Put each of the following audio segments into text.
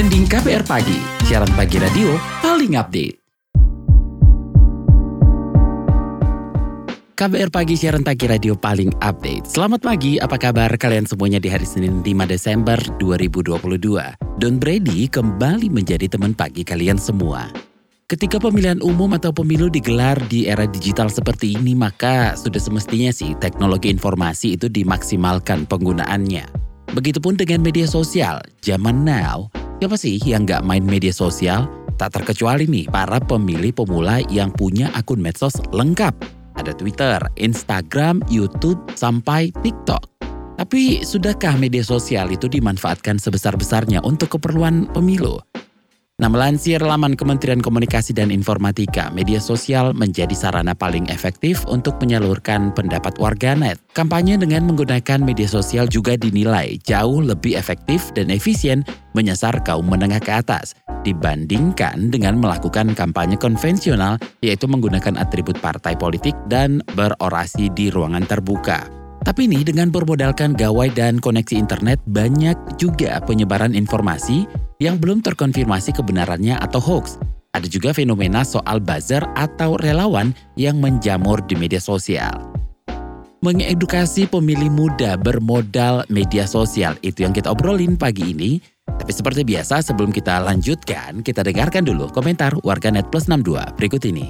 trending KPR pagi, siaran pagi radio paling update. KBR Pagi siaran pagi radio paling update. Selamat pagi, apa kabar kalian semuanya di hari Senin 5 Desember 2022? Don Brady kembali menjadi teman pagi kalian semua. Ketika pemilihan umum atau pemilu digelar di era digital seperti ini, maka sudah semestinya sih teknologi informasi itu dimaksimalkan penggunaannya. Begitupun dengan media sosial, zaman now, siapa sih yang nggak main media sosial? Tak terkecuali nih para pemilih pemula yang punya akun medsos lengkap ada Twitter, Instagram, YouTube, sampai TikTok. Tapi sudahkah media sosial itu dimanfaatkan sebesar-besarnya untuk keperluan pemilu? Nah, melansir laman Kementerian Komunikasi dan Informatika, media sosial menjadi sarana paling efektif untuk menyalurkan pendapat warganet. Kampanye dengan menggunakan media sosial juga dinilai jauh lebih efektif dan efisien menyasar kaum menengah ke atas dibandingkan dengan melakukan kampanye konvensional yaitu menggunakan atribut partai politik dan berorasi di ruangan terbuka. Tapi nih dengan bermodalkan gawai dan koneksi internet banyak juga penyebaran informasi yang belum terkonfirmasi kebenarannya atau hoax. Ada juga fenomena soal buzzer atau relawan yang menjamur di media sosial. Mengedukasi pemilih muda bermodal media sosial itu yang kita obrolin pagi ini. Tapi seperti biasa sebelum kita lanjutkan, kita dengarkan dulu komentar warganet plus 62 berikut ini.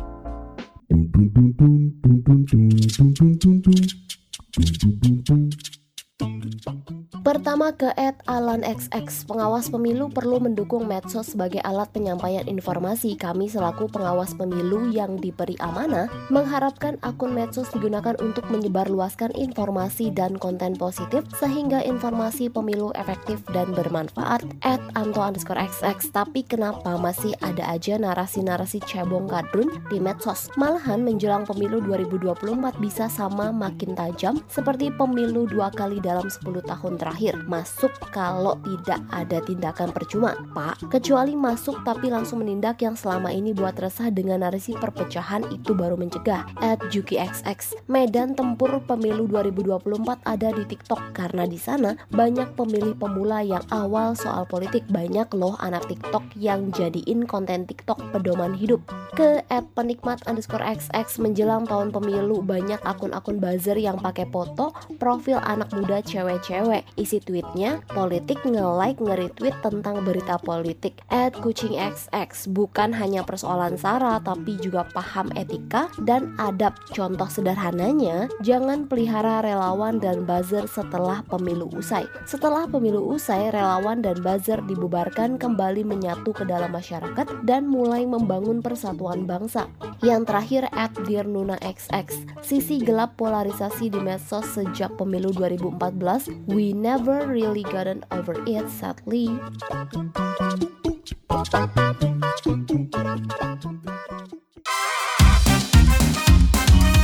Pertama ke Ed Alan XX, pengawas pemilu perlu mendukung medsos sebagai alat penyampaian informasi. Kami selaku pengawas pemilu yang diberi amanah mengharapkan akun medsos digunakan untuk menyebarluaskan informasi dan konten positif sehingga informasi pemilu efektif dan bermanfaat. Ed Anto underscore XX, tapi kenapa masih ada aja narasi-narasi cebong kadrun di medsos? Malahan menjelang pemilu 2024 bisa sama makin tajam seperti pemilu dua kali dalam 10 tahun terakhir terakhir masuk kalau tidak ada tindakan percuma Pak. Kecuali masuk tapi langsung menindak yang selama ini buat resah dengan narasi perpecahan itu baru mencegah. At Juki XX Medan tempur pemilu 2024 ada di TikTok. Karena di sana banyak pemilih pemula yang awal soal politik. Banyak loh anak TikTok yang jadiin konten TikTok pedoman hidup. Ke at penikmat underscore XX menjelang tahun pemilu banyak akun-akun buzzer yang pakai foto profil anak muda cewek-cewek Isi tweetnya, politik nge-like nge-retweet tentang berita politik. At Kucing XX bukan hanya persoalan sara tapi juga paham etika dan adab. Contoh sederhananya, jangan pelihara relawan dan buzzer setelah pemilu usai. Setelah pemilu usai, relawan dan buzzer dibubarkan kembali menyatu ke dalam masyarakat dan mulai membangun persatuan bangsa. Yang terakhir at Dirnuna XX, sisi gelap polarisasi di medsos sejak pemilu 2014, we never really gotten over it sadly.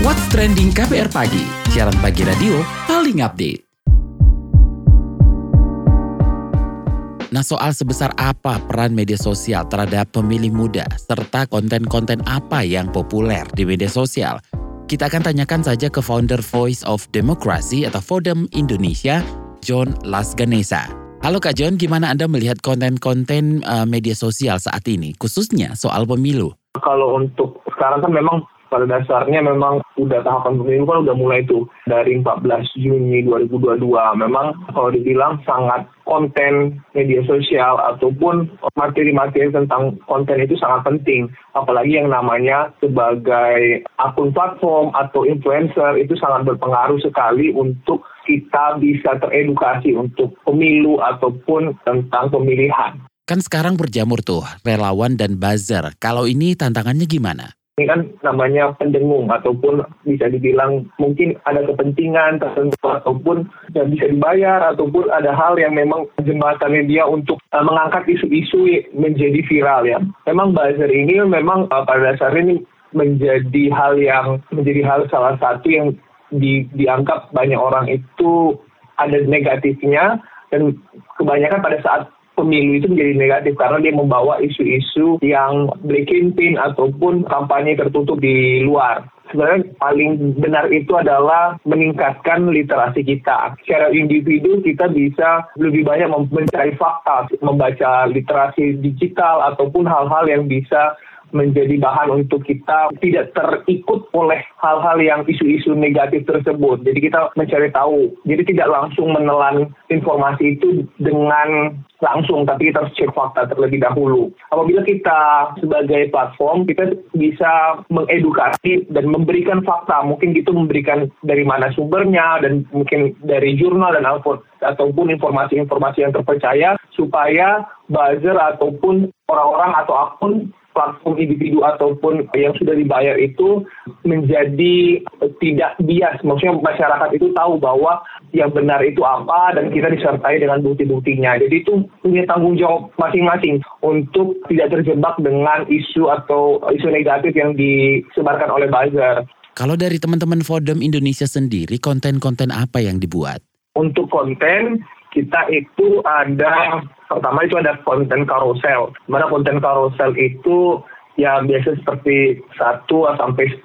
What's Trending KPR Pagi, siaran pagi radio paling update. Nah soal sebesar apa peran media sosial terhadap pemilih muda serta konten-konten apa yang populer di media sosial kita akan tanyakan saja ke founder Voice of Democracy atau Vodem Indonesia, John Lasganesa. Halo Kak John, gimana Anda melihat konten-konten uh, media sosial saat ini, khususnya soal pemilu? Kalau untuk sekarang kan memang pada dasarnya memang udah tahapan pemilu kan udah mulai tuh dari 14 Juni 2022. Memang kalau dibilang sangat konten media sosial ataupun materi-materi tentang konten itu sangat penting. Apalagi yang namanya sebagai akun platform atau influencer itu sangat berpengaruh sekali untuk kita bisa teredukasi untuk pemilu ataupun tentang pemilihan. Kan sekarang berjamur tuh relawan dan buzzer. Kalau ini tantangannya gimana? ini kan namanya pendengung ataupun bisa dibilang mungkin ada kepentingan tertentu ataupun yang bisa dibayar ataupun ada hal yang memang jembatannya dia untuk uh, mengangkat isu-isu menjadi viral ya. Memang buzzer ini memang uh, pada dasarnya ini menjadi hal yang menjadi hal salah satu yang di, dianggap banyak orang itu ada negatifnya dan kebanyakan pada saat pemilu itu menjadi negatif karena dia membawa isu-isu yang breaking pin ataupun kampanye tertutup di luar. sebenarnya paling benar itu adalah meningkatkan literasi kita. Secara individu kita bisa lebih banyak mencari fakta, membaca literasi digital ataupun hal-hal yang bisa menjadi bahan untuk kita tidak terikut oleh hal-hal yang isu-isu negatif tersebut. Jadi kita mencari tahu. Jadi tidak langsung menelan informasi itu dengan langsung, tapi kita harus cek fakta terlebih dahulu. Apabila kita sebagai platform, kita bisa mengedukasi dan memberikan fakta. Mungkin itu memberikan dari mana sumbernya, dan mungkin dari jurnal dan ataupun informasi-informasi yang terpercaya, supaya buzzer ataupun orang-orang atau akun platform individu ataupun yang sudah dibayar itu menjadi tidak bias. Maksudnya masyarakat itu tahu bahwa yang benar itu apa dan kita disertai dengan bukti-buktinya. Jadi itu punya tanggung jawab masing-masing untuk tidak terjebak dengan isu atau isu negatif yang disebarkan oleh buzzer. Kalau dari teman-teman Fodem Indonesia sendiri, konten-konten apa yang dibuat? Untuk konten, kita itu ada pertama itu ada konten carousel. Mana konten carousel itu ya biasa seperti 1 sampai 10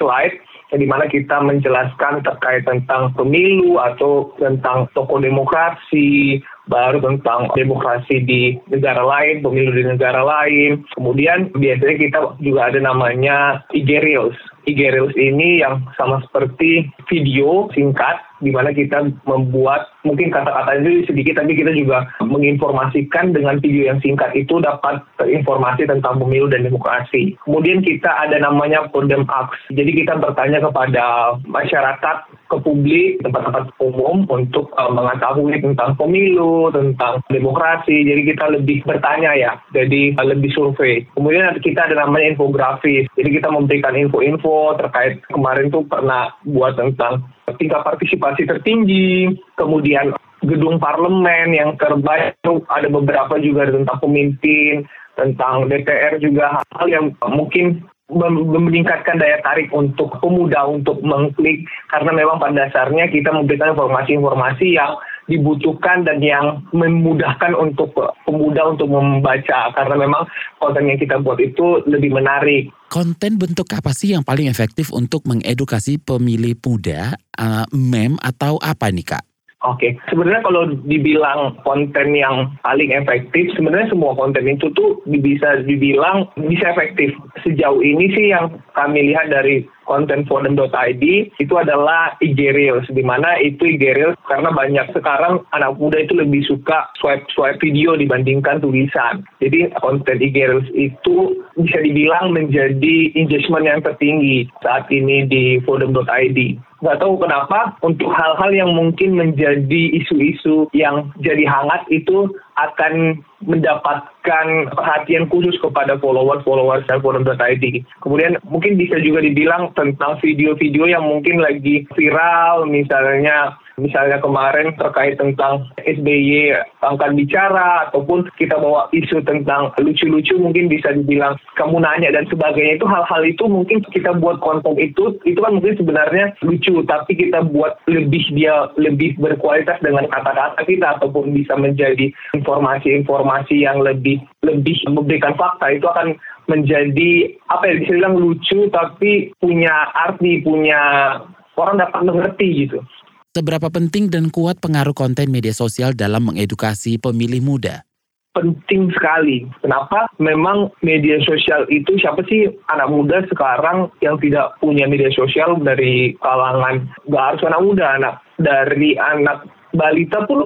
slide di mana kita menjelaskan terkait tentang pemilu atau tentang toko demokrasi, baru tentang demokrasi di negara lain, pemilu di negara lain. Kemudian biasanya kita juga ada namanya IG Reels. IG Reels ini yang sama seperti video singkat di mana kita membuat mungkin kata-kata itu sedikit tapi kita juga menginformasikan dengan video yang singkat itu dapat informasi tentang pemilu dan demokrasi. Kemudian kita ada namanya Podem Ax. Jadi kita bertanya kepada masyarakat, ke publik, tempat-tempat umum untuk uh, mengetahui tentang pemilu, tentang demokrasi. Jadi kita lebih bertanya ya, jadi uh, lebih survei. Kemudian kita ada namanya infografis. Jadi kita memberikan info-info terkait kemarin tuh pernah buat tentang tingkat partisipasi tertinggi, kemudian gedung parlemen yang terbaik ada beberapa juga tentang pemimpin, tentang DPR juga hal-hal yang mungkin meningkatkan daya tarik untuk pemuda untuk mengklik karena memang pada dasarnya kita memberikan informasi-informasi yang dibutuhkan dan yang memudahkan untuk pemuda untuk membaca karena memang konten yang kita buat itu lebih menarik. Konten bentuk apa sih yang paling efektif untuk mengedukasi pemilih muda, uh, mem atau apa nih kak? Oke, okay. sebenarnya kalau dibilang konten yang paling efektif, sebenarnya semua konten itu tuh bisa dibilang bisa efektif. Sejauh ini sih yang kami lihat dari konten forum.id itu adalah IG Reels, di itu IG Reels karena banyak sekarang anak muda itu lebih suka swipe-swipe video dibandingkan tulisan. Jadi konten IG Reels itu bisa dibilang menjadi engagement yang tertinggi saat ini di forum.id nggak tahu kenapa untuk hal-hal yang mungkin menjadi isu-isu yang jadi hangat itu akan mendapatkan perhatian khusus kepada followers-followers forum.id. Kemudian mungkin bisa juga dibilang tentang video-video yang mungkin lagi viral, misalnya misalnya kemarin terkait tentang SBY angkat bicara ataupun kita bawa isu tentang lucu-lucu mungkin bisa dibilang kamu nanya dan sebagainya itu hal-hal itu mungkin kita buat konten itu itu kan mungkin sebenarnya lucu tapi kita buat lebih dia lebih berkualitas dengan kata-kata kita ataupun bisa menjadi informasi-informasi yang lebih lebih memberikan fakta itu akan menjadi apa ya bisa bilang lucu tapi punya arti punya orang dapat mengerti gitu. Seberapa penting dan kuat pengaruh konten media sosial dalam mengedukasi pemilih muda? penting sekali. Kenapa? Memang media sosial itu siapa sih anak muda sekarang yang tidak punya media sosial dari kalangan gak harus anak muda, anak dari anak balita pun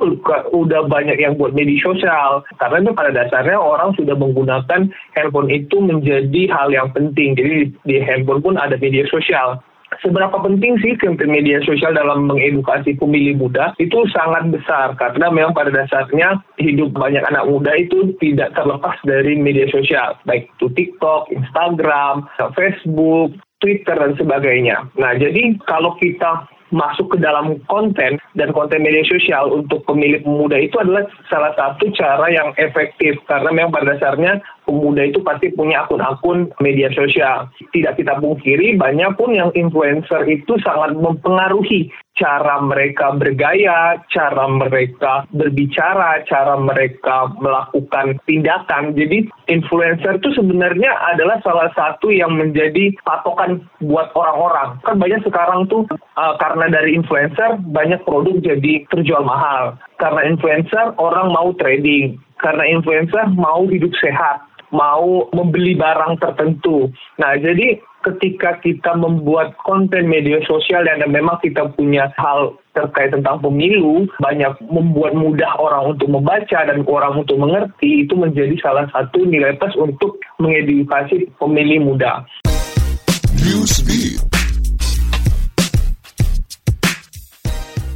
udah banyak yang buat media sosial karena pada dasarnya orang sudah menggunakan handphone itu menjadi hal yang penting jadi di handphone pun ada media sosial seberapa penting sih konten media sosial dalam mengedukasi pemilih muda itu sangat besar karena memang pada dasarnya hidup banyak anak muda itu tidak terlepas dari media sosial baik itu TikTok, Instagram, Facebook, Twitter dan sebagainya. Nah, jadi kalau kita masuk ke dalam konten dan konten media sosial untuk pemilih pemuda itu adalah salah satu cara yang efektif karena memang pada dasarnya pemuda itu pasti punya akun-akun media sosial. Tidak kita pungkiri banyak pun yang influencer itu sangat mempengaruhi cara mereka bergaya, cara mereka berbicara, cara mereka melakukan tindakan. Jadi influencer itu sebenarnya adalah salah satu yang menjadi patokan buat orang-orang. Kan banyak sekarang tuh uh, karena dari influencer banyak produk jadi terjual mahal. Karena influencer orang mau trading. Karena influencer mau hidup sehat mau membeli barang tertentu. Nah, jadi ketika kita membuat konten media sosial dan memang kita punya hal terkait tentang pemilu, banyak membuat mudah orang untuk membaca dan orang untuk mengerti, itu menjadi salah satu nilai plus untuk mengedukasi pemilih muda.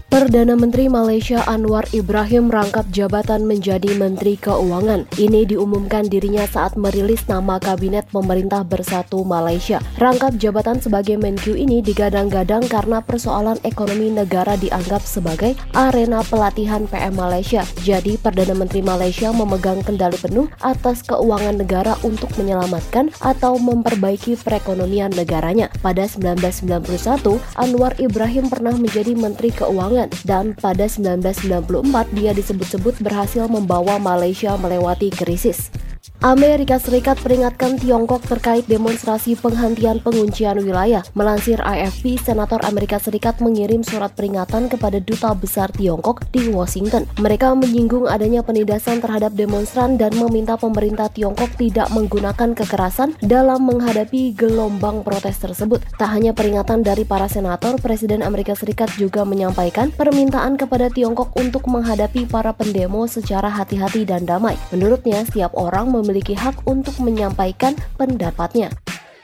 Perdana Menteri Malaysia Anwar Ibrahim rangkap jabatan menjadi Menteri Keuangan. Ini diumumkan dirinya saat merilis nama Kabinet Pemerintah Bersatu Malaysia. Rangkap jabatan sebagai Menq ini digadang-gadang karena persoalan ekonomi negara dianggap sebagai arena pelatihan PM Malaysia. Jadi Perdana Menteri Malaysia memegang kendali penuh atas keuangan negara untuk menyelamatkan atau memperbaiki perekonomian negaranya. Pada 1991, Anwar Ibrahim pernah menjadi Menteri Keuangan dan pada 1994 dia disebut-sebut berhasil membawa Malaysia melewati krisis. Amerika Serikat peringatkan Tiongkok terkait demonstrasi penghentian penguncian wilayah. Melansir AFP, Senator Amerika Serikat mengirim surat peringatan kepada Duta Besar Tiongkok di Washington. Mereka menyinggung adanya penindasan terhadap demonstran dan meminta pemerintah Tiongkok tidak menggunakan kekerasan dalam menghadapi gelombang protes tersebut. Tak hanya peringatan dari para senator, Presiden Amerika Serikat juga menyampaikan permintaan kepada Tiongkok untuk menghadapi para pendemo secara hati-hati dan damai. Menurutnya, setiap orang memiliki hak untuk menyampaikan pendapatnya.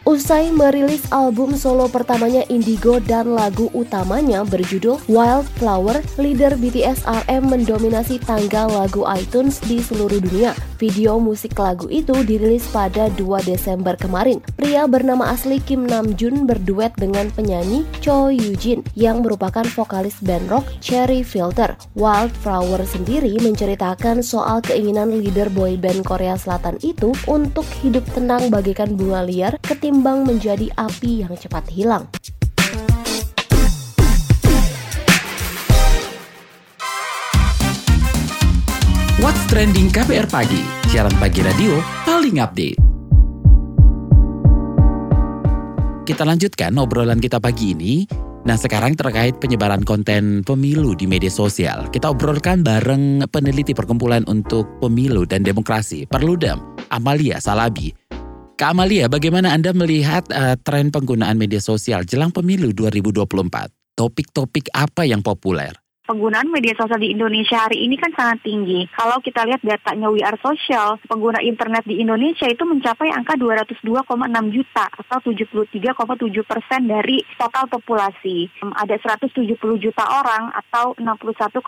Usai merilis album solo pertamanya Indigo dan lagu utamanya berjudul Wildflower, leader BTS RM mendominasi tanggal lagu iTunes di seluruh dunia. Video musik lagu itu dirilis pada 2 Desember kemarin. Pria bernama asli Kim Namjoon berduet dengan penyanyi Cho Yujin yang merupakan vokalis band rock Cherry Filter. Wildflower sendiri menceritakan soal keinginan leader boy band Korea Selatan itu untuk hidup tenang bagaikan bunga liar ketimbang menjadi api yang cepat hilang. What's Trending KPR Pagi, siaran pagi radio paling update. Kita lanjutkan obrolan kita pagi ini. Nah sekarang terkait penyebaran konten pemilu di media sosial. Kita obrolkan bareng peneliti Perkumpulan untuk Pemilu dan Demokrasi, Perludem, Amalia Salabi. Kak Amalia, bagaimana Anda melihat uh, tren penggunaan media sosial jelang pemilu 2024? Topik-topik apa yang populer? Penggunaan media sosial di Indonesia hari ini kan sangat tinggi. Kalau kita lihat datanya We Are Social, pengguna internet di Indonesia itu mencapai angka 202,6 juta atau 73,7 persen dari total populasi. Ada 170 juta orang atau 61,8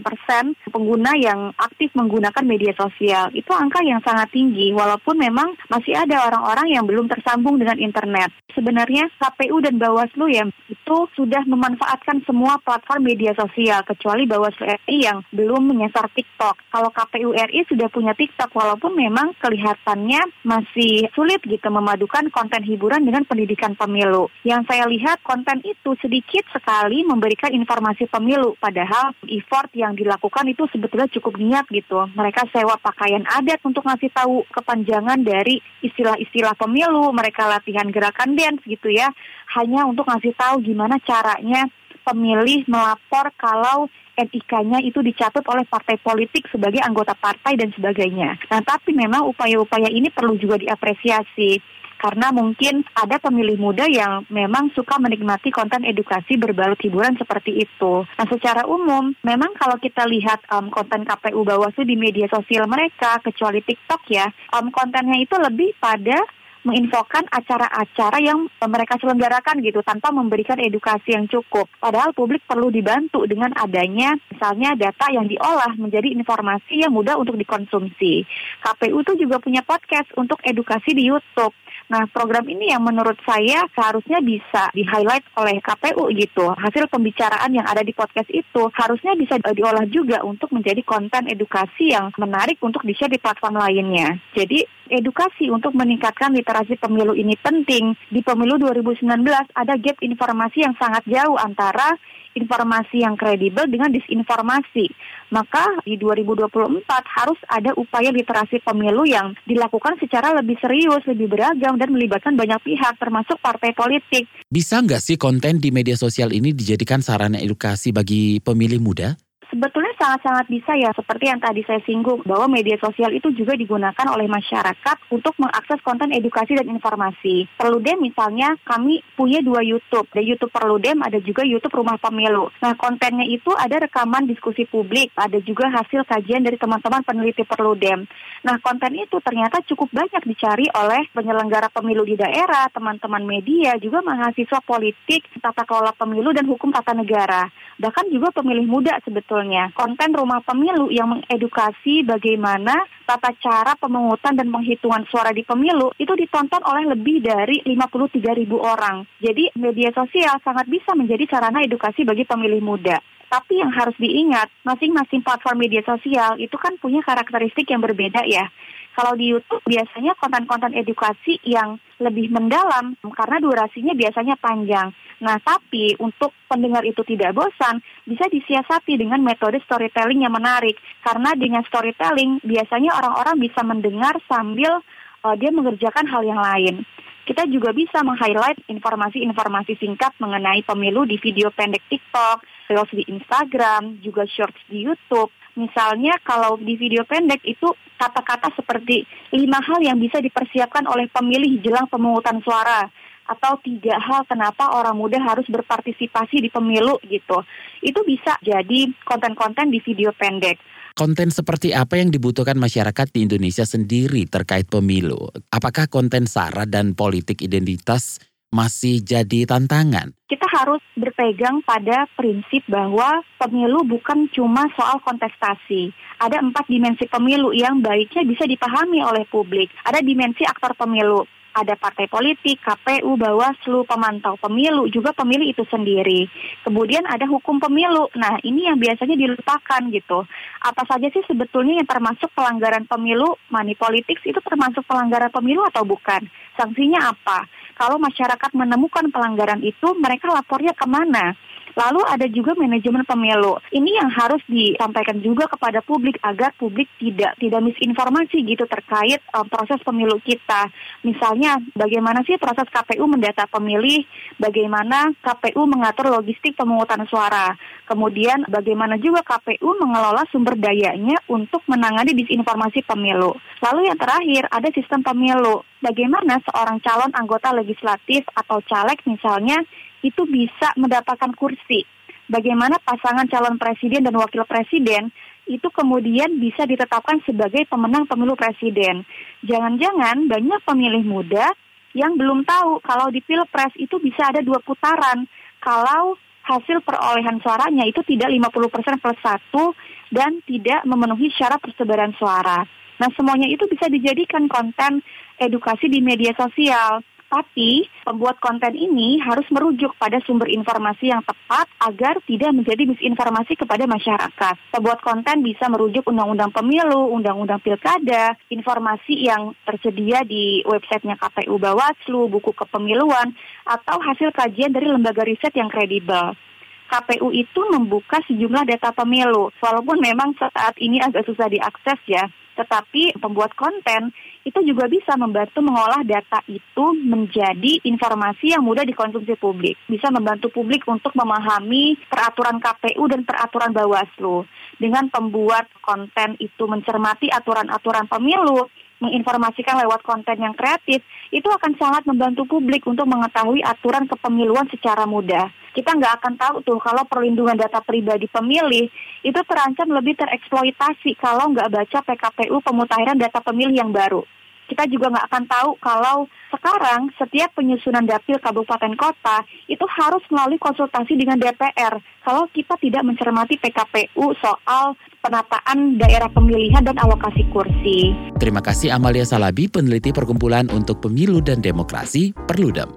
persen pengguna yang aktif menggunakan media sosial. Itu angka yang sangat tinggi walaupun memang masih ada orang-orang yang belum tersambung dengan internet. Sebenarnya KPU dan Bawaslu ya itu sudah memanfaatkan semua platform media sosial ya kecuali Bawaslu RI yang belum menyasar TikTok. Kalau KPU RI sudah punya TikTok walaupun memang kelihatannya masih sulit gitu memadukan konten hiburan dengan pendidikan pemilu. Yang saya lihat konten itu sedikit sekali memberikan informasi pemilu padahal effort yang dilakukan itu sebetulnya cukup niat gitu. Mereka sewa pakaian adat untuk ngasih tahu kepanjangan dari istilah-istilah pemilu, mereka latihan gerakan dance gitu ya, hanya untuk ngasih tahu gimana caranya pemilih melapor kalau NIK-nya itu dicatut oleh partai politik sebagai anggota partai dan sebagainya. Nah, tapi memang upaya-upaya ini perlu juga diapresiasi karena mungkin ada pemilih muda yang memang suka menikmati konten edukasi berbalut hiburan seperti itu. Nah, secara umum, memang kalau kita lihat um, konten KPU Bawaslu di media sosial mereka, kecuali TikTok ya, um, kontennya itu lebih pada menginfokan acara-acara yang mereka selenggarakan gitu tanpa memberikan edukasi yang cukup. Padahal publik perlu dibantu dengan adanya misalnya data yang diolah menjadi informasi yang mudah untuk dikonsumsi. KPU itu juga punya podcast untuk edukasi di YouTube. Nah, program ini yang menurut saya seharusnya bisa di-highlight oleh KPU gitu. Hasil pembicaraan yang ada di podcast itu harusnya bisa diolah juga untuk menjadi konten edukasi yang menarik untuk di-share di platform lainnya. Jadi, edukasi untuk meningkatkan literasi pemilu ini penting. Di pemilu 2019 ada gap informasi yang sangat jauh antara informasi yang kredibel dengan disinformasi. Maka di 2024 harus ada upaya literasi pemilu yang dilakukan secara lebih serius, lebih beragam, dan melibatkan banyak pihak, termasuk partai politik. Bisa nggak sih konten di media sosial ini dijadikan sarana edukasi bagi pemilih muda? Sebetulnya sangat-sangat bisa ya, seperti yang tadi saya singgung, bahwa media sosial itu juga digunakan oleh masyarakat untuk mengakses konten edukasi dan informasi. Perludem misalnya, kami punya dua YouTube. Ada YouTube Perludem, ada juga YouTube Rumah Pemilu. Nah, kontennya itu ada rekaman diskusi publik, ada juga hasil kajian dari teman-teman peneliti Perludem. Nah, konten itu ternyata cukup banyak dicari oleh penyelenggara pemilu di daerah, teman-teman media, juga mahasiswa politik, tata kelola pemilu, dan hukum tata negara. Bahkan juga pemilih muda sebetulnya. Konten rumah pemilu yang mengedukasi bagaimana tata cara pemungutan dan penghitungan suara di pemilu itu ditonton oleh lebih dari 53 ribu orang. Jadi media sosial sangat bisa menjadi sarana edukasi bagi pemilih muda. Tapi yang harus diingat, masing-masing platform media sosial itu kan punya karakteristik yang berbeda ya. Kalau di YouTube biasanya konten-konten edukasi yang lebih mendalam karena durasinya biasanya panjang. Nah, tapi untuk pendengar itu tidak bosan, bisa disiasati dengan metode storytelling yang menarik. Karena dengan storytelling biasanya orang-orang bisa mendengar sambil uh, dia mengerjakan hal yang lain. Kita juga bisa meng-highlight informasi-informasi singkat mengenai pemilu di video pendek TikTok, reels di Instagram, juga shorts di YouTube. Misalnya kalau di video pendek itu kata-kata seperti lima hal yang bisa dipersiapkan oleh pemilih jelang pemungutan suara atau tiga hal kenapa orang muda harus berpartisipasi di pemilu gitu. Itu bisa jadi konten-konten di video pendek. Konten seperti apa yang dibutuhkan masyarakat di Indonesia sendiri terkait pemilu? Apakah konten sara dan politik identitas masih jadi tantangan? Kita harus berpegang pada prinsip bahwa pemilu bukan cuma soal kontestasi. Ada empat dimensi pemilu yang baiknya bisa dipahami oleh publik. Ada dimensi aktor pemilu, ada partai politik, KPU, Bawaslu, pemantau pemilu, juga pemilih itu sendiri. Kemudian ada hukum pemilu. Nah, ini yang biasanya dilupakan gitu. Apa saja sih sebetulnya yang termasuk pelanggaran pemilu? Money politics itu termasuk pelanggaran pemilu atau bukan? Sanksinya apa? Kalau masyarakat menemukan pelanggaran itu, mereka lapornya ke mana? Lalu ada juga manajemen pemilu. Ini yang harus disampaikan juga kepada publik agar publik tidak tidak misinformasi gitu terkait um, proses pemilu kita. Misalnya bagaimana sih proses KPU mendata pemilih, bagaimana KPU mengatur logistik pemungutan suara. Kemudian bagaimana juga KPU mengelola sumber dayanya untuk menangani disinformasi pemilu. Lalu yang terakhir ada sistem pemilu. Bagaimana seorang calon anggota legislatif atau caleg misalnya itu bisa mendapatkan kursi. Bagaimana pasangan calon presiden dan wakil presiden itu kemudian bisa ditetapkan sebagai pemenang pemilu presiden. Jangan-jangan banyak pemilih muda yang belum tahu kalau di pilpres itu bisa ada dua putaran. Kalau hasil perolehan suaranya itu tidak 50% plus satu dan tidak memenuhi syarat persebaran suara. Nah semuanya itu bisa dijadikan konten edukasi di media sosial. Tapi pembuat konten ini harus merujuk pada sumber informasi yang tepat agar tidak menjadi misinformasi kepada masyarakat. Pembuat konten bisa merujuk undang-undang pemilu, undang-undang pilkada, informasi yang tersedia di websitenya KPU Bawaslu, buku kepemiluan, atau hasil kajian dari lembaga riset yang kredibel. KPU itu membuka sejumlah data pemilu, walaupun memang saat ini agak susah diakses ya. Tetapi pembuat konten itu juga bisa membantu mengolah data itu menjadi informasi yang mudah dikonsumsi publik. Bisa membantu publik untuk memahami peraturan KPU dan peraturan Bawaslu. Dengan pembuat konten itu mencermati aturan-aturan pemilu, menginformasikan lewat konten yang kreatif, itu akan sangat membantu publik untuk mengetahui aturan kepemiluan secara mudah. Kita nggak akan tahu tuh kalau perlindungan data pribadi pemilih itu terancam lebih tereksploitasi kalau nggak baca PKPU pemutahiran data pemilih yang baru. Kita juga nggak akan tahu kalau sekarang setiap penyusunan dapil kabupaten kota itu harus melalui konsultasi dengan DPR. Kalau kita tidak mencermati PKPU soal penataan daerah pemilihan dan alokasi kursi. Terima kasih Amalia Salabi, peneliti Perkumpulan untuk Pemilu dan Demokrasi, Perludem.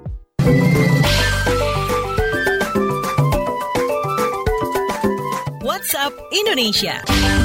WhatsApp Indonesia.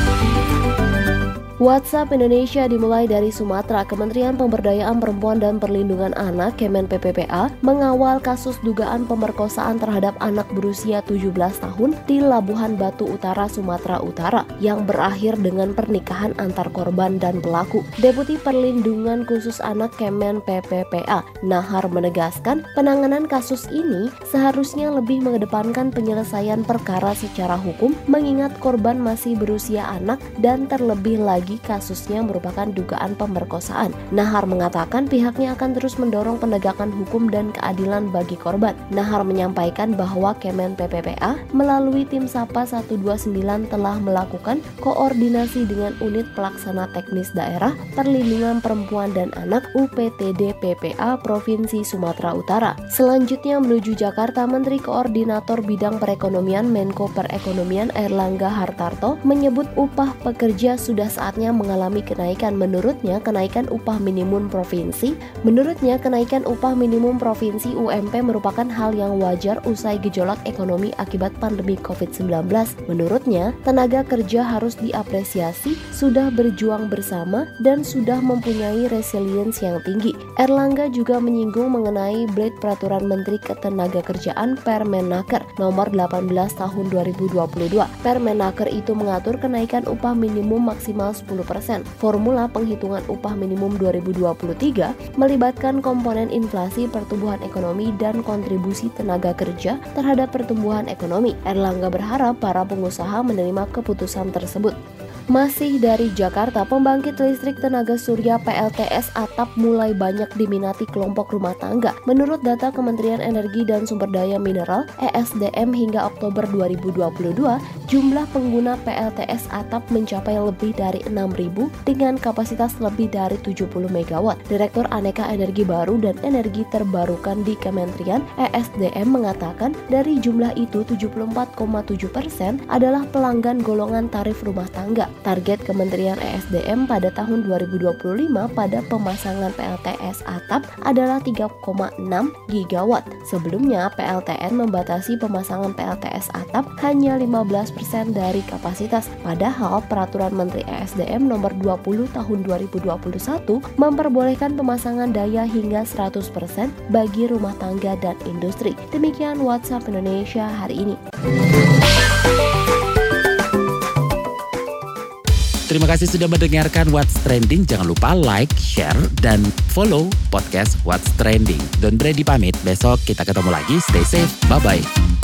WhatsApp Indonesia dimulai dari Sumatera. Kementerian Pemberdayaan Perempuan dan Perlindungan Anak Kemen PPPA mengawal kasus dugaan pemerkosaan terhadap anak berusia 17 tahun di Labuhan Batu Utara, Sumatera Utara yang berakhir dengan pernikahan antar korban dan pelaku. Deputi Perlindungan Khusus Anak Kemen PPPA Nahar menegaskan penanganan kasus ini seharusnya lebih mengedepankan penyelesaian perkara secara hukum mengingat korban masih berusia anak dan terlebih lagi kasusnya merupakan dugaan pemerkosaan. Nahar mengatakan pihaknya akan terus mendorong penegakan hukum dan keadilan bagi korban. Nahar menyampaikan bahwa Kemen PPPA melalui tim Sapa 129 telah melakukan koordinasi dengan unit pelaksana teknis daerah perlindungan perempuan dan anak UPTD PPA Provinsi Sumatera Utara. Selanjutnya menuju Jakarta, Menteri Koordinator Bidang Perekonomian Menko Perekonomian Erlangga Hartarto menyebut upah pekerja sudah saatnya mengalami kenaikan. Menurutnya, kenaikan upah minimum provinsi, menurutnya kenaikan upah minimum provinsi UMP merupakan hal yang wajar usai gejolak ekonomi akibat pandemi COVID-19. Menurutnya, tenaga kerja harus diapresiasi, sudah berjuang bersama dan sudah mempunyai resilience yang tinggi. Erlangga juga menyinggung mengenai Blade Peraturan Menteri Ketenagakerjaan Permenaker nomor 18 tahun 2022. Permenaker itu mengatur kenaikan upah minimum maksimal 10%. Formula penghitungan upah minimum 2023 melibatkan komponen inflasi pertumbuhan ekonomi dan kontribusi tenaga kerja terhadap pertumbuhan ekonomi. Erlangga berharap para pengusaha menerima keputusan tersebut. Masih dari Jakarta, pembangkit listrik tenaga surya PLTS atap mulai banyak diminati kelompok rumah tangga. Menurut data Kementerian Energi dan Sumber Daya Mineral (ESDM) hingga Oktober 2022, jumlah pengguna PLTS atap mencapai lebih dari 6.000 dengan kapasitas lebih dari 70 MW. Direktur Aneka Energi Baru dan Energi Terbarukan di Kementerian ESDM mengatakan dari jumlah itu 74,7 persen adalah pelanggan golongan tarif rumah tangga. Target Kementerian ESDM pada tahun 2025 pada pemasangan PLTS atap adalah 3,6 gigawatt. Sebelumnya, PLTN membatasi pemasangan PLTS atap hanya 15% dari kapasitas. Padahal peraturan Menteri ESDM nomor 20 tahun 2021 memperbolehkan pemasangan daya hingga 100% bagi rumah tangga dan industri. Demikian WhatsApp Indonesia hari ini. Terima kasih sudah mendengarkan What's Trending. Jangan lupa like, share, dan follow podcast What's Trending. Don Brady pamit, besok kita ketemu lagi. Stay safe, bye-bye.